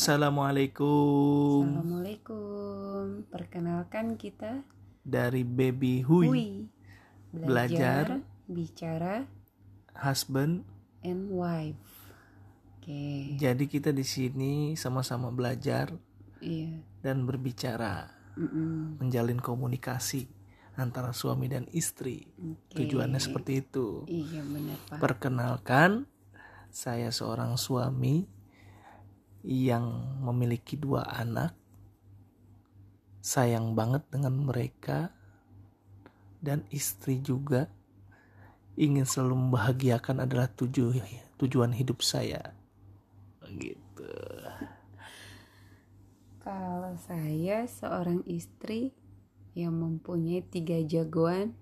Assalamualaikum. Assalamualaikum. Perkenalkan kita Dari Baby Hui, Hui. Belajar. bicara, husband. and wife. Oke. Jadi kita di sini sama-sama belajar Iya. dan berbicara, Mm-mm. menjalin komunikasi antara suami dan istri. Oke. Tujuannya seperti itu. Iya benar pak. Perkenalkan, saya seorang suami yang memiliki dua anak. Sayang banget dengan mereka dan istri juga ingin selalu membahagiakan adalah tuju, tujuan hidup saya. Gitu. Kalau saya seorang istri yang mempunyai tiga jagoan,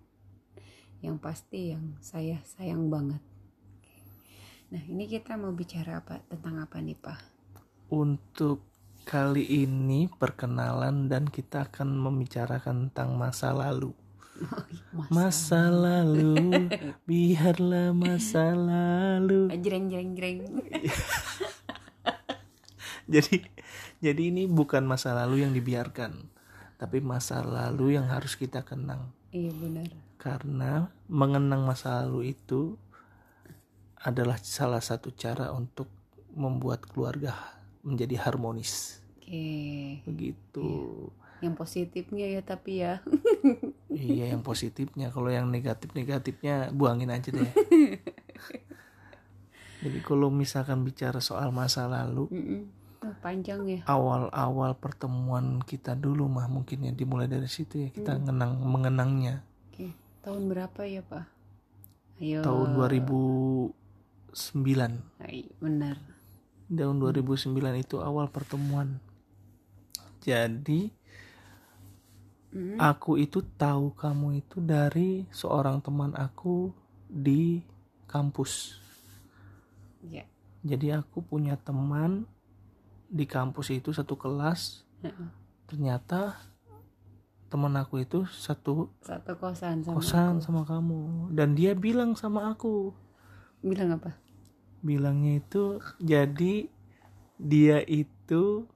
yang pasti yang saya sayang banget. Nah ini kita mau bicara apa tentang apa nih pak? Untuk kali ini perkenalan dan kita akan membicarakan tentang masa lalu. Masa. Masa lalu, biarlah masa lalu. Jreng jreng jreng. Jadi, jadi ini bukan masa lalu yang dibiarkan, tapi masa lalu yang harus kita kenang. Iya benar. Karena mengenang masa lalu itu adalah salah satu cara untuk membuat keluarga menjadi harmonis. Oke. Begitu. Yang positifnya ya tapi ya. Iya, yang positifnya. Kalau yang negatif-negatifnya buangin aja deh. Jadi kalau misalkan bicara soal masa lalu, Mm-mm. Oh, panjang ya. awal-awal pertemuan kita dulu mah mungkin ya dimulai dari situ ya kita ngenang mengenangnya Oke. Tahun berapa ya pak? Ayo. tahun 2009 Hai, benar. Tahun 2009 itu awal pertemuan jadi Mm. aku itu tahu kamu itu dari seorang teman aku di kampus Ya. jadi aku punya teman di kampus itu satu kelas Heeh. ternyata teman aku itu satu Satu kosan sama. kosan aku. sama kamu dan dia bilang sama aku Bilang apa? Bilangnya itu jadi dia itu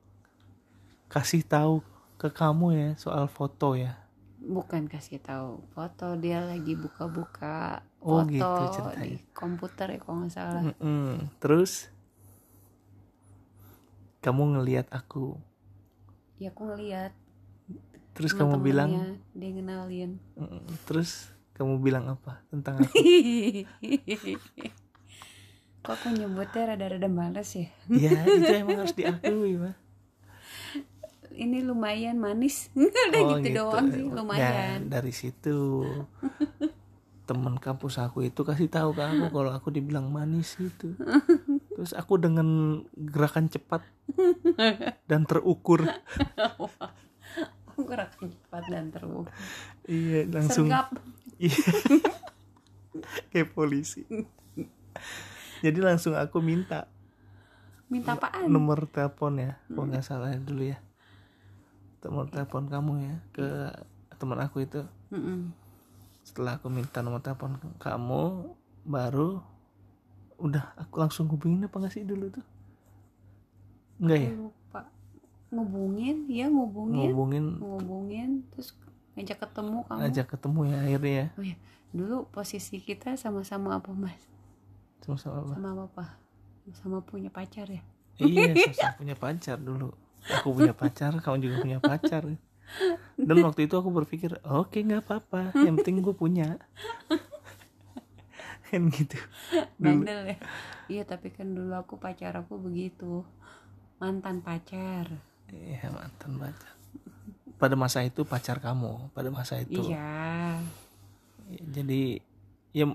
kasih tahu ke kamu ya soal foto ya Bukan kasih tahu foto dia lagi buka-buka Oh, foto gitu di ceritanya. komputer ya kalau nggak salah. Mm-mm. terus kamu ngelihat aku Ya aku ngeliat. terus kamu bilang dia ngenalin. Mm, terus kamu bilang apa tentang aku Kok aku nyebutnya rada-rada males ya? ya itu emang harus diakui mah Ini lumayan manis. Udah gitu, doang sih, Ya, lumayan. dari situ teman kampus aku itu kasih tahu ke aku kalau aku dibilang manis gitu. Terus aku dengan gerakan cepat dan terukur, Gerakan cepat dan terukur. iya langsung Sergap. iya kayak polisi. Jadi langsung aku minta. Minta apaan? nomor telepon ya, kalau nggak salah dulu ya, nomor telepon kamu ya ke teman aku itu. Mm-mm. setelah aku minta nomor telepon kamu baru udah aku langsung hubungin apa nggak sih dulu tuh? Enggak ya? lupa. Ngubungin ya ngubungin. Ngubungin. Ngubungin terus ngajak ketemu kamu. Ajak ketemu ya akhirnya ya. Oh ya dulu posisi kita sama-sama apa mas sama-sama apa? Sama apa sama punya pacar ya? Iya sama punya pacar dulu. Aku punya pacar kamu juga punya pacar. Dan waktu itu aku berpikir oke nggak apa-apa. Yang penting gue punya. Kan gitu. Dulu. Bandel ya? Iya tapi kan dulu aku pacar aku begitu. Mantan pacar. Iya mantan pacar. Pada masa itu pacar kamu pada masa itu. Iya. Ya, jadi ya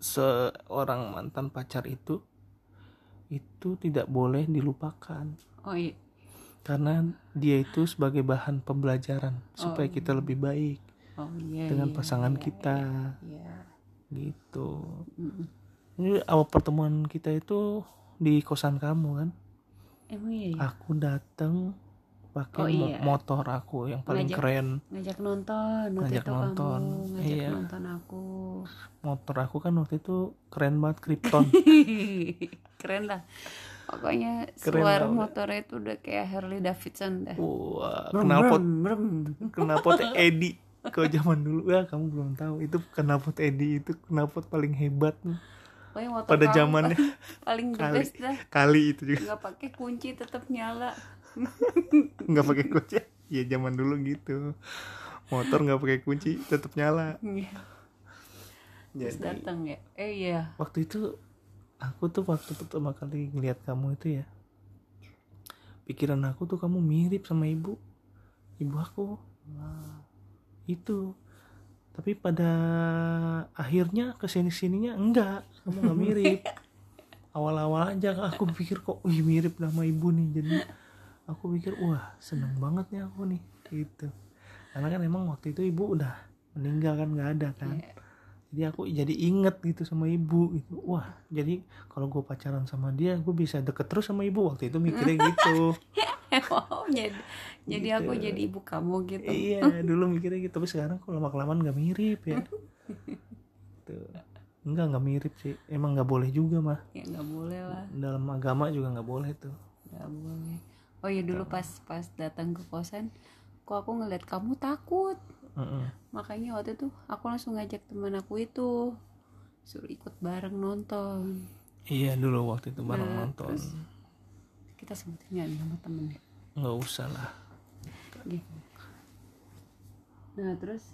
seorang mantan pacar itu itu tidak boleh dilupakan oh iya karena dia itu sebagai bahan pembelajaran supaya Oh. kita lebih baik oh iya dengan iya, pasangan iya, kita iya gitu Mm-mm. ini awal pertemuan kita itu di kosan kamu kan emang iya ya? aku datang pakai Oh, iya. motor aku yang paling Ngajak- keren. ngajak nonton Ngajak itu nonton, kamu ngajak iya. nonton aku. Motor aku kan waktu itu keren banget Krypton. Keren lah. Pokoknya Keren suara banget. motornya itu udah kayak Harley Davidson dah. Wah brum. knalpot Edi kalau zaman dulu ya kamu belum tahu. Itu knalpot Edi itu knalpot paling hebat. Pokoknya motor pada zamannya. paling the kali dah. kali itu juga. Nggak pakai kunci tetap nyala nggak pakai kunci. Ya zaman dulu gitu. Motor nggak pakai kunci tetap nyala. Iya. terus jadi datang ya? Eh iya. Waktu itu aku tuh waktu pertama kali ngeliat kamu itu ya pikiran aku tuh kamu mirip sama ibu. Ibu aku. Itu. Tapi pada akhirnya ke sini sininya enggak. Kamu nggak mirip. Awal-awal aja aku pikir kok wih mirip sama ibu nih jadi aku pikir wah seneng banget nih aku nih gitu. Karena kan emang waktu itu ibu udah meninggal kan nggak ada kan. Iya. jadi aku jadi inget gitu sama ibu gitu. Wah jadi kalau gue pacaran sama dia gue bisa deket terus sama ibu. Waktu itu mikirnya gitu. Oh jadi jadi aku Gitu. jadi ibu kamu gitu. Iya dulu mikirnya gitu. Tapi sekarang kok lama kelamaan nggak mirip ya. Tuh enggak nggak mirip sih. Emang nggak boleh juga mah. Ya nggak boleh lah. Dalam agama juga nggak boleh tuh. Nggak boleh oh ya dulu pas pas datang ke kosan kok aku ngeliat kamu takut. Mm-mm. makanya waktu itu aku langsung ngajak teman aku itu suruh ikut bareng nonton. Iya dulu waktu itu bareng Nah, nonton. terus kita sebutin nggak nama temennya nggak usah lah. Gitu. nah terus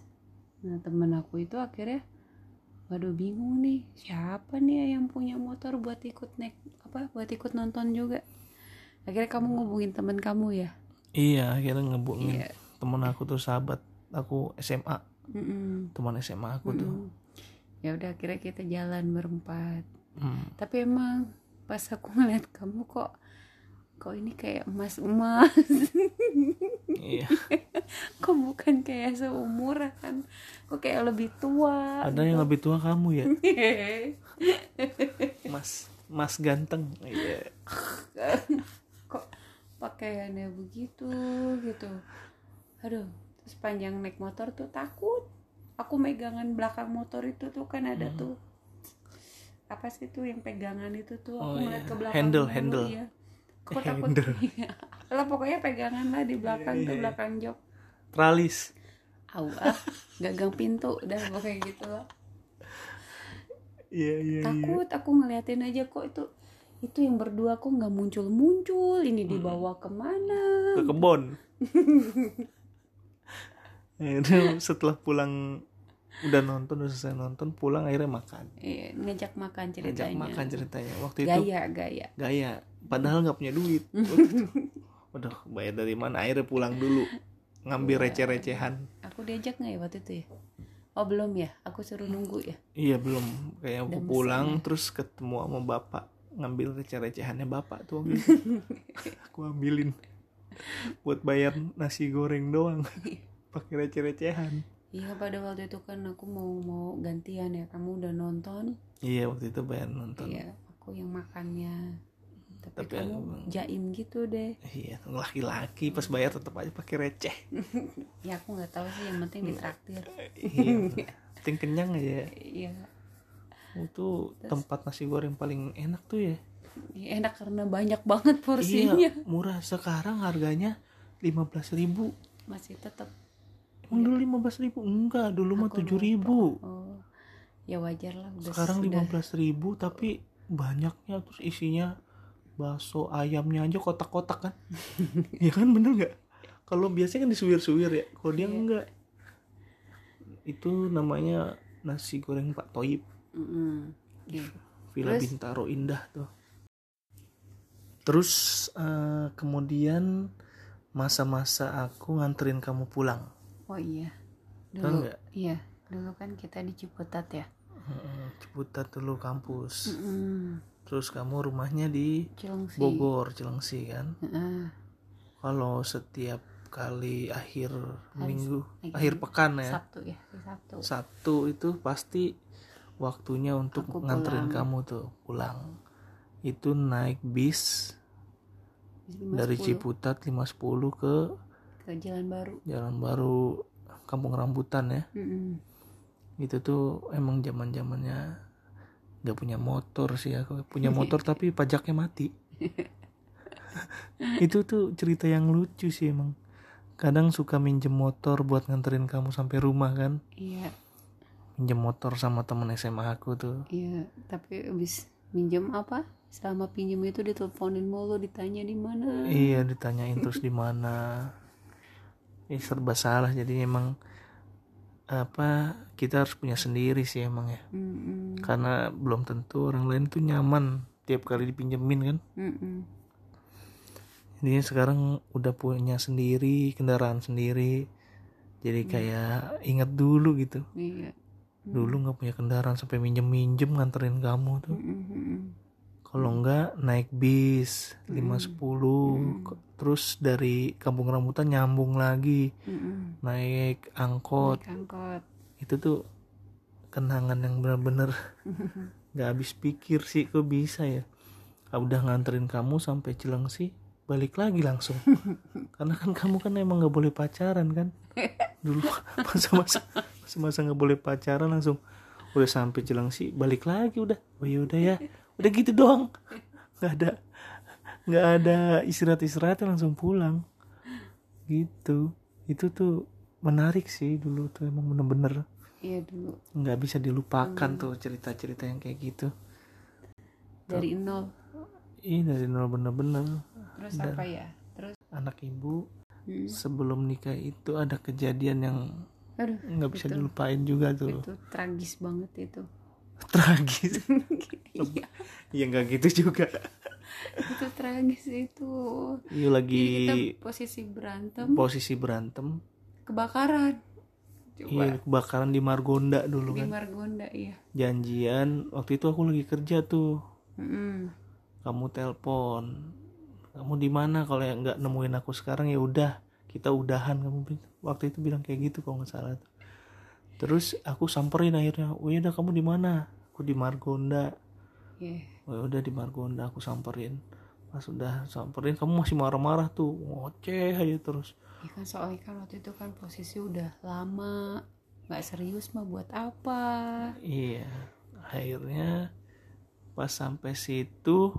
nah temen aku itu akhirnya waduh bingung nih siapa nih yang punya motor buat ikut naik apa buat ikut nonton juga akhirnya kamu ngubungin temen kamu ya iya akhirnya ngebungin Iya. temen aku tuh sahabat aku SMA Mm-mm. teman SMA aku tuh Mm-mm. ya udah akhirnya kita jalan berempat Hmm. tapi emang pas aku ngeliat kamu kok kok ini kayak emas emas iya kok bukan kayak seumuran kan kok kayak lebih tua ada yang lebih tua kamu ya gitu. mas mas ganteng iya kok pakaiannya begitu gitu aduh terus panjang naik motor tuh takut aku megangan belakang motor itu tuh kan ada Hmm. tuh apa sih tuh yang pegangan itu tuh Oh, aku ngeliat iya. ke belakang Handle, dulu, handle. iya. aku takut. Iya. lah pokoknya pegangan lah di belakang Iya, tuh iya. belakang jok tralis Au, ah, gagang pintu dan pokoknya gitu lah iya iya iya takut aku ngeliatin aja kok itu itu yang berdua kok nggak muncul muncul ini Hmm. dibawa ke mana? Ke kebon itu setelah pulang udah nonton udah selesai nonton pulang akhirnya makan. Iya, ngajak makan ceritanya. makan ceritanya. Waktu itu gaya gaya. Gaya. Padahal nggak punya duit. Waduh, bayar dari mana? Akhirnya pulang dulu. Ngambil Iya. receh-recehan. Aku diajak nggak ya waktu itu ya? Oh belum ya? Aku suruh nunggu ya? Iya belum. Kayak aku pulang ya? terus ketemu sama bapak ngambil receh-recehannya bapak tuh waktu itu. aku ambilin buat bayar nasi goreng doang. Pakai receh-recehan. Iya pada waktu itu kan aku mau mau gantian ya. Kamu udah nonton? Iya waktu itu bayar nonton. Iya aku yang makannya. Tapi, Tapi kamu emang- jaim gitu deh. Iya laki-laki pas bayar tetap aja pakai receh. Ya aku nggak tahu sih yang penting ditraktir. Iya penting kenyang aja. Iya itu tempat nasi goreng paling enak tuh ya? Enak karena banyak banget porsinya. Iya murah. Sekarang harganya 15.000 ribu. Masih tetap emang dulu 15.000 ribu? Enggak dulu mah 7.000 ribu. Oh ya wajar lah udah sekarang sudah. 15.000 ribu tapi banyaknya. Terus isinya bakso ayamnya aja kotak-kotak kan? Ya kan bener nggak? Kalau biasanya kan disuwir-suwir ya kalau dia Iya. enggak. Itu namanya nasi goreng Pak Toyib Gitu. Villa Terus? Bintaro Indah tuh. Terus eh, kemudian masa-masa aku nganterin kamu pulang. oh iya dulu nggak? iya dulu kan kita di Ciputat ya Ciputat dulu kampus. Mm-mm. Terus kamu rumahnya di Cilengsi Bogor, Cilengsi kan. Heeh. Kalau setiap kali akhir minggu, akhir pekan ya, Sabtu ya hari Sabtu Sabtu itu pasti waktunya untuk Aku nganterin pulang. kamu tuh pulang. Itu naik bis dari 5.10 Ciputat 510 ke ke Jalan Baru Jalan Baru Kampung Rambutan ya. Mm-mm. Itu tuh emang zaman-zamannya nggak punya motor sih aku. Punya motor tapi pajaknya mati. itu tuh cerita yang lucu sih emang kadang suka minjem motor buat nganterin kamu sampai rumah kan iya minjem motor sama temen SMA aku tuh. Iya tapi abis minjem apa? Selama pinjem itu diteleponin mulu ditanya di mana? Iya ditanyain terus di mana. Eh serba salah. Jadi emang apa kita harus punya sendiri sih emang ya. Mm-mm. karena belum tentu orang lain tuh nyaman tiap kali dipinjemin kan? Mm-mm. jadi sekarang udah punya sendiri kendaraan sendiri. Jadi kayak ingat dulu gitu. Iya dulu nggak punya kendaraan sampai minjem minjem nganterin kamu tuh. Mm-mm. kalau enggak naik bis 510 terus dari kampung rambutan nyambung lagi. Naik angkot. Naik angkot. Itu tuh kenangan yang bener-bener nggak habis pikir sih kok bisa ya. Ah, udah nganterin kamu sampai Cilengsi balik lagi langsung. Karena kan kamu kan emang nggak boleh pacaran kan. Dulu masa-masa masa-masa nggak boleh pacaran langsung udah sampai Cilengsi balik lagi udah. Oh ya udah ya udah gitu doang. Nggak ada nggak ada istirahat-istirahat langsung pulang. Gitu. Itu tuh menarik sih dulu tuh emang bener-bener. Iya dulu. Nggak bisa dilupakan tuh cerita-cerita yang kayak gitu. Dari nol. Ih dari nol bener-bener. Terus apa ya? Terus? anak ibu mm, sebelum nikah itu ada kejadian yang aduh nggak bisa Itu- dilupain juga tuh. Itu tragis banget itu. Tragis. Iya, ya nggak gitu juga. Itu tragis itu. Iya Jadi lagi kita posisi berantem. Posisi berantem. Kebakaran. Coba. Iya kebakaran di Margonda dulu di kan. Margonda iya. Janjian waktu itu aku lagi kerja tuh. Mm-mm. kamu telpon kamu di mana? Kalau yang nggak nemuin aku sekarang ya udah. Kita udahan kamu bi- waktu itu bilang kayak gitu kalau nggak salah terus aku samperin akhirnya oh ya udah kamu di mana? Aku di Margonda. Iya. oh ya udah di Margonda aku samperin. Pas udah samperin kamu masih marah-marah tuh ngoceh aja terus. Ya kan soalnya kan waktu itu kan posisi udah lama nggak serius mah buat apa? Iya akhirnya pas sampai situ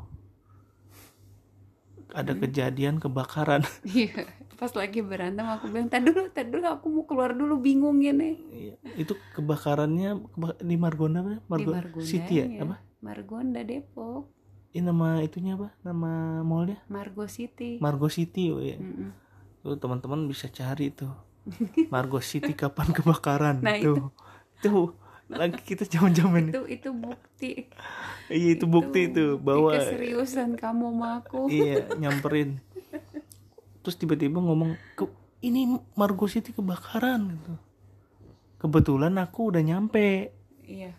ada kejadian kebakaran. Iya pas lagi berantem aku bilang tadi dulu tadi dulu aku mau keluar dulu bingung gini Iya, itu kebakarannya keba- di Margonda apa? di Margo Margonda City ya? Apa? Margonda Depok Ini nama itunya apa? Nama mallnya? Margo City Margo City oh ya. Mm-mm. Tuh teman-teman bisa cari tuh. Margo City kapan kebakaran Nah, tuh. Tuh lagi kita zaman-zaman itu itu bukti Iya itu bukti itu bahwa keseriusan kamu sama aku iya nyamperin. Terus tiba-tiba ngomong ke ini Margo City kebakaran gitu. Kebetulan aku udah nyampe iya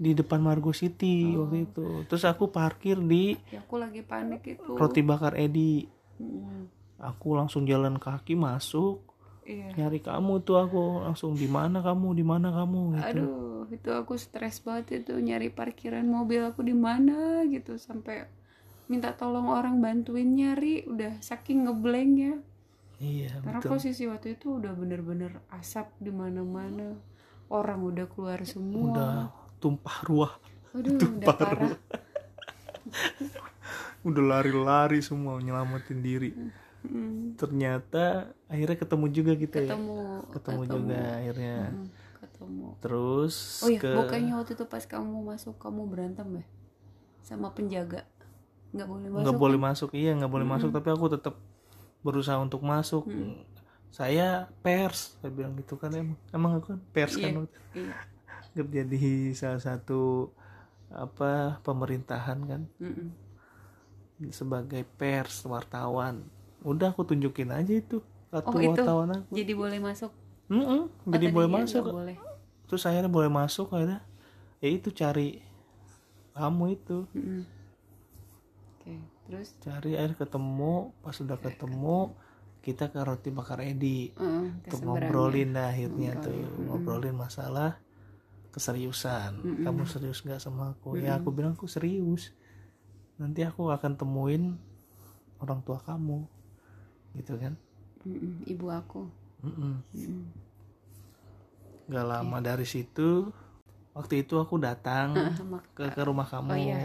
di depan Margo City Oh. waktu itu. Terus aku parkir di ya aku lagi panik itu roti bakar Edi. Mm, Aku langsung jalan kaki masuk iya nyari kamu tuh aku langsung di mana kamu di mana kamu gitu. aduh itu aku stres banget itu nyari parkiran mobil aku di mana gitu sampai minta tolong orang bantuin nyari udah saking ngeblanknya Iya karena betul. posisi waktu itu udah bener-bener asap di mana-mana orang udah keluar semua Udah tumpah ruah, aduh udah tumpah parah ruah. Udah lari-lari semua nyelamatin diri. Mm, Ternyata akhirnya ketemu juga kita ya. ketemu Ketemu juga akhirnya. Mm, ketemu Terus oh ya ke bukannya waktu itu pas kamu masuk kamu berantem ya sama penjaga nggak boleh masuk nggak boleh kan? masuk iya nggak boleh masuk tapi aku tetap berusaha untuk masuk. Saya pers, saya bilang gitu kan emang emang aku kan pers Iya. kan iya. Kerja di salah satu apa pemerintahan kan. Mm-mm. sebagai pers wartawan. Udah aku tunjukin aja itu kartu Oh, itu. wartawan aku. Jadi boleh masuk? Mm-mm, Oh, jadi boleh masuk. boleh? Terus akhirnya boleh masuk akhirnya ya itu cari kamu itu. Oke terus? Cari air ketemu pas sudah ketemu kita ke roti bakar Edi. Uh, untuk ngobrolin dah akhirnya tuh ngobrolin. Masalah keseriusan. Kamu serius nggak sama aku? Ya aku bilang aku serius. Nanti aku akan temuin orang tua kamu. Gitu kan? Ibu aku. Mm-mm. Mm-mm. Gak lama dari situ waktu itu aku datang ke ke rumah kamu oh iya.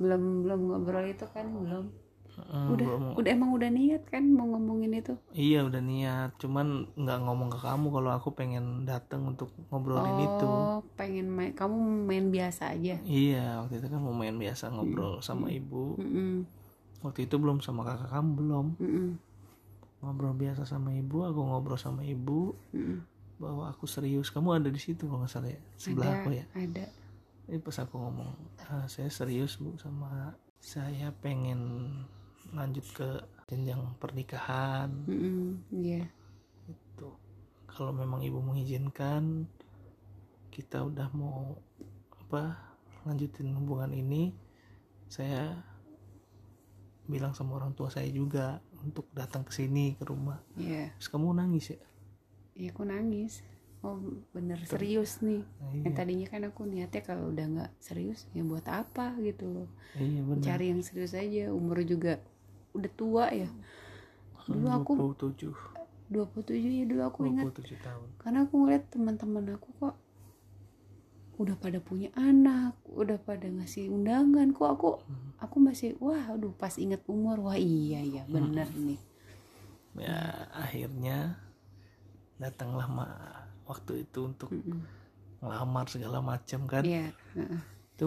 Belum belum ngobrol itu kan belum. Mm, udah belum- udah emang udah niat kan mau ngomongin itu? Iya udah niat. Cuman nggak ngomong ke kamu kalau aku pengen datang untuk ngobrolin itu. oh pengen main kamu main biasa aja? Iya waktu itu kan mau main biasa ngobrol sama ibu. Mm-mm, waktu itu belum sama kakak kamu belum. Mm-mm, ngobrol biasa sama ibu aku ngobrol sama ibu. Mm-mm. bahwa aku serius. Kamu ada di situ kalau nggak salah ya? Sebelah ada aku ya? ada ini pas aku ngomong "Ah, saya serius bu sama saya pengen lanjut ke jenjang pernikahan. Mm-mm, iya. Itu kalau memang ibu mengizinkan kita udah mau apa lanjutin hubungan ini saya bilang sama orang tua saya juga untuk datang ke sini ke rumah. Iya. Terus kamu nangis ya? Iya aku nangis oh bener serius nih. Nah, yang iya tadinya kan aku niatnya kalau udah nggak serius ya buat apa gitu loh. Iya cari yang serius aja. Umur juga udah tua ya. Dulu aku 27 27 ya dulu aku ingat. 27 tahun. Karena aku ngeliat teman-teman aku kok udah pada punya anak udah pada ngasih undangan. Kok aku Hmm. aku masih wah aduh pas inget umur. Wah iya ya bener nih. Ya akhirnya datanglah ma waktu itu untuk Mm-mm. ngelamar segala macam kan. Iya heeh. itu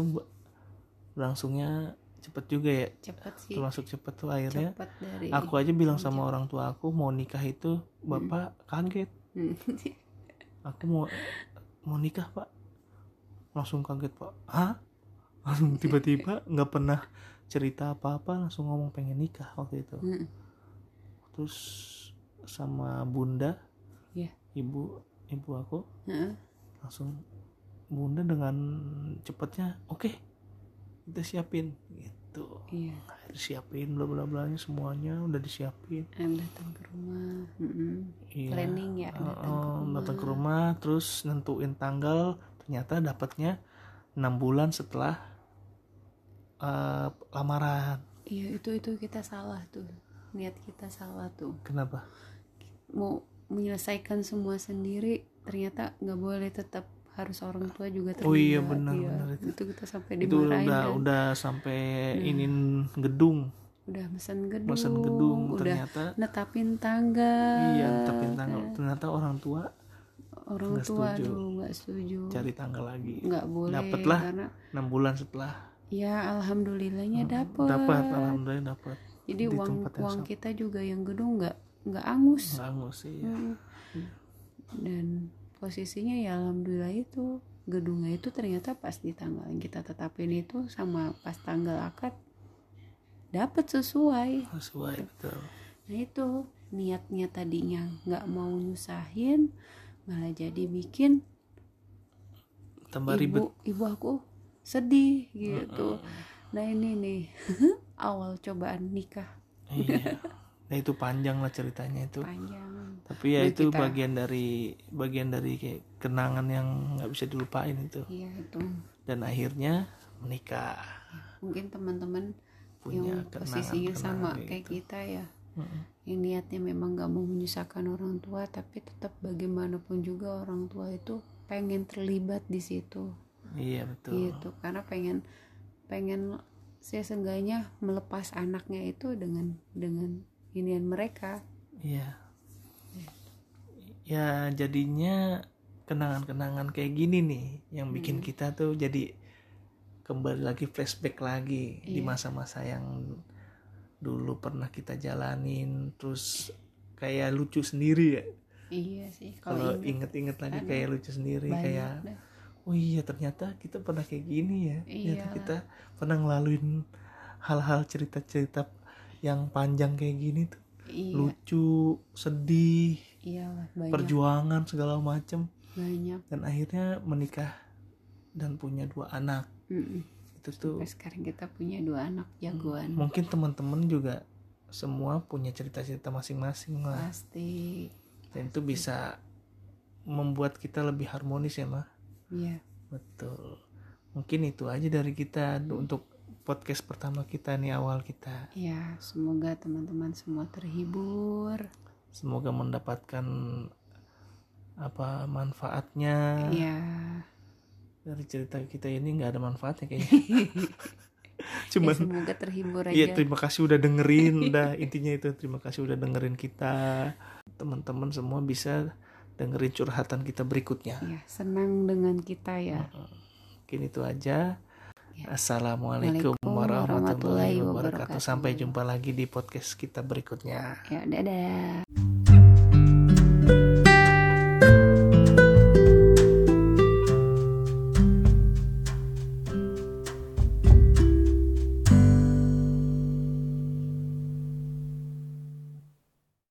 berlangsungnya cepet juga ya? Cepet sih. Termasuk cepet tuh akhirnya? Cepet dari aku aja bilang sama orang tua aku mau nikah itu bapak kaget. Mm. aku mau mau nikah pak? Langsung kaget pak. Hah? Langsung tiba-tiba nggak pernah cerita apa-apa langsung ngomong pengen nikah waktu itu. Mm. terus sama bunda Iya. ibu ibu aku Heeh. langsung bunda dengan cepatnya oke kita siapin. Gitu. Iya. Siapin bla bla blanya semuanya udah disiapin. Em datang ke rumah. Mm-mm. iya. Planning ya datang ke Heeh, rumah datang ke rumah terus nentuin tanggal. Ternyata dapatnya enam bulan setelah eh, lamaran. Iya itu itu kita salah tuh. Niat kita salah tuh. Kenapa? Mau menyelesaikan semua sendiri ternyata nggak boleh tetap harus orang tua juga terlibat Oh iya, benar, benar itu. itu. kita sampai itu dimarahin udah kan. udah sampai inin gedung udah mesen gedung mesen gedung udah ternyata netapin tanggal iya tapi tanggal ternyata orang tua orang nggak tua setuju. aduh nggak setuju cari tanggal lagi nggak boleh Dapatlah. karena enam bulan setelah ya alhamdulillahnya dapet dapat alhamdulillah dapat jadi di uang uang kita juga yang gedung nggak nggak angus. Nggak angus sih ya. Mm. dan posisinya ya alhamdulillah itu gedungnya itu ternyata pas di tanggal yang kita tetapin itu sama pas tanggal akad dapat sesuai. Sesuai betul. Nah itu niatnya tadinya nggak mau nyusahin malah jadi bikin tambah ribet. ibu ibu aku sedih gitu. Nah ini nih awal cobaan nikah. Iya nah itu panjang lah ceritanya itu. Panjang. Tapi ya Nah, itu kita- bagian dari bagian dari kayak kenangan yang nggak bisa dilupain itu. Iya itu. Dan akhirnya menikah. Mungkin teman-teman punya yang posisinya sama kayak gitu. kita ya Mm-mm. yang niatnya memang gak mau menyusahkan orang tua tapi tetap bagaimanapun juga orang tua itu pengen terlibat di situ. Iya betul. Gitu karena pengen pengen saya seenggaknya melepas anaknya itu dengan dengan inian mereka iya ya jadinya kenangan-kenangan kayak gini nih yang bikin kita tuh jadi kembali lagi flashback lagi di Iya. masa-masa yang dulu pernah kita jalanin terus kayak lucu sendiri ya iya sih kalau inget-inget lagi Ada. kayak lucu sendiri banyak kayak dah. oh iya ternyata kita pernah kayak gini ya ternyata Iyalah. kita pernah ngelaluin hal-hal cerita-cerita yang panjang kayak gini tuh. Iya. Lucu sedih iyalah banyak. perjuangan segala macem. Banyak. Dan akhirnya menikah dan punya dua anak. Mm-mm. itu tuh Sampai sekarang kita punya dua anak jagoan. Mungkin teman-teman juga semua punya cerita-cerita masing-masing lah. Pasti. Dan itu bisa membuat kita lebih harmonis ya mah iya. Betul. Mungkin itu aja dari kita untuk podcast pertama kita nih awal kita. Ya, semoga teman-teman semua terhibur. Semoga mendapatkan apa manfaatnya. Ya. Dari cerita kita ini nggak ada manfaatnya kayaknya. Ya, Cuman ya, semoga terhibur iya, aja. Iya, terima kasih udah dengerin. dah intinya itu terima kasih udah dengerin kita. Teman-teman semua bisa dengerin curhatan kita berikutnya. Ya, senang dengan kita ya. Mungkin itu aja. Ya. Assalamualaikum warahmatullahi wabarakatuh. Sampai jumpa lagi di podcast kita berikutnya. Ya, dadah.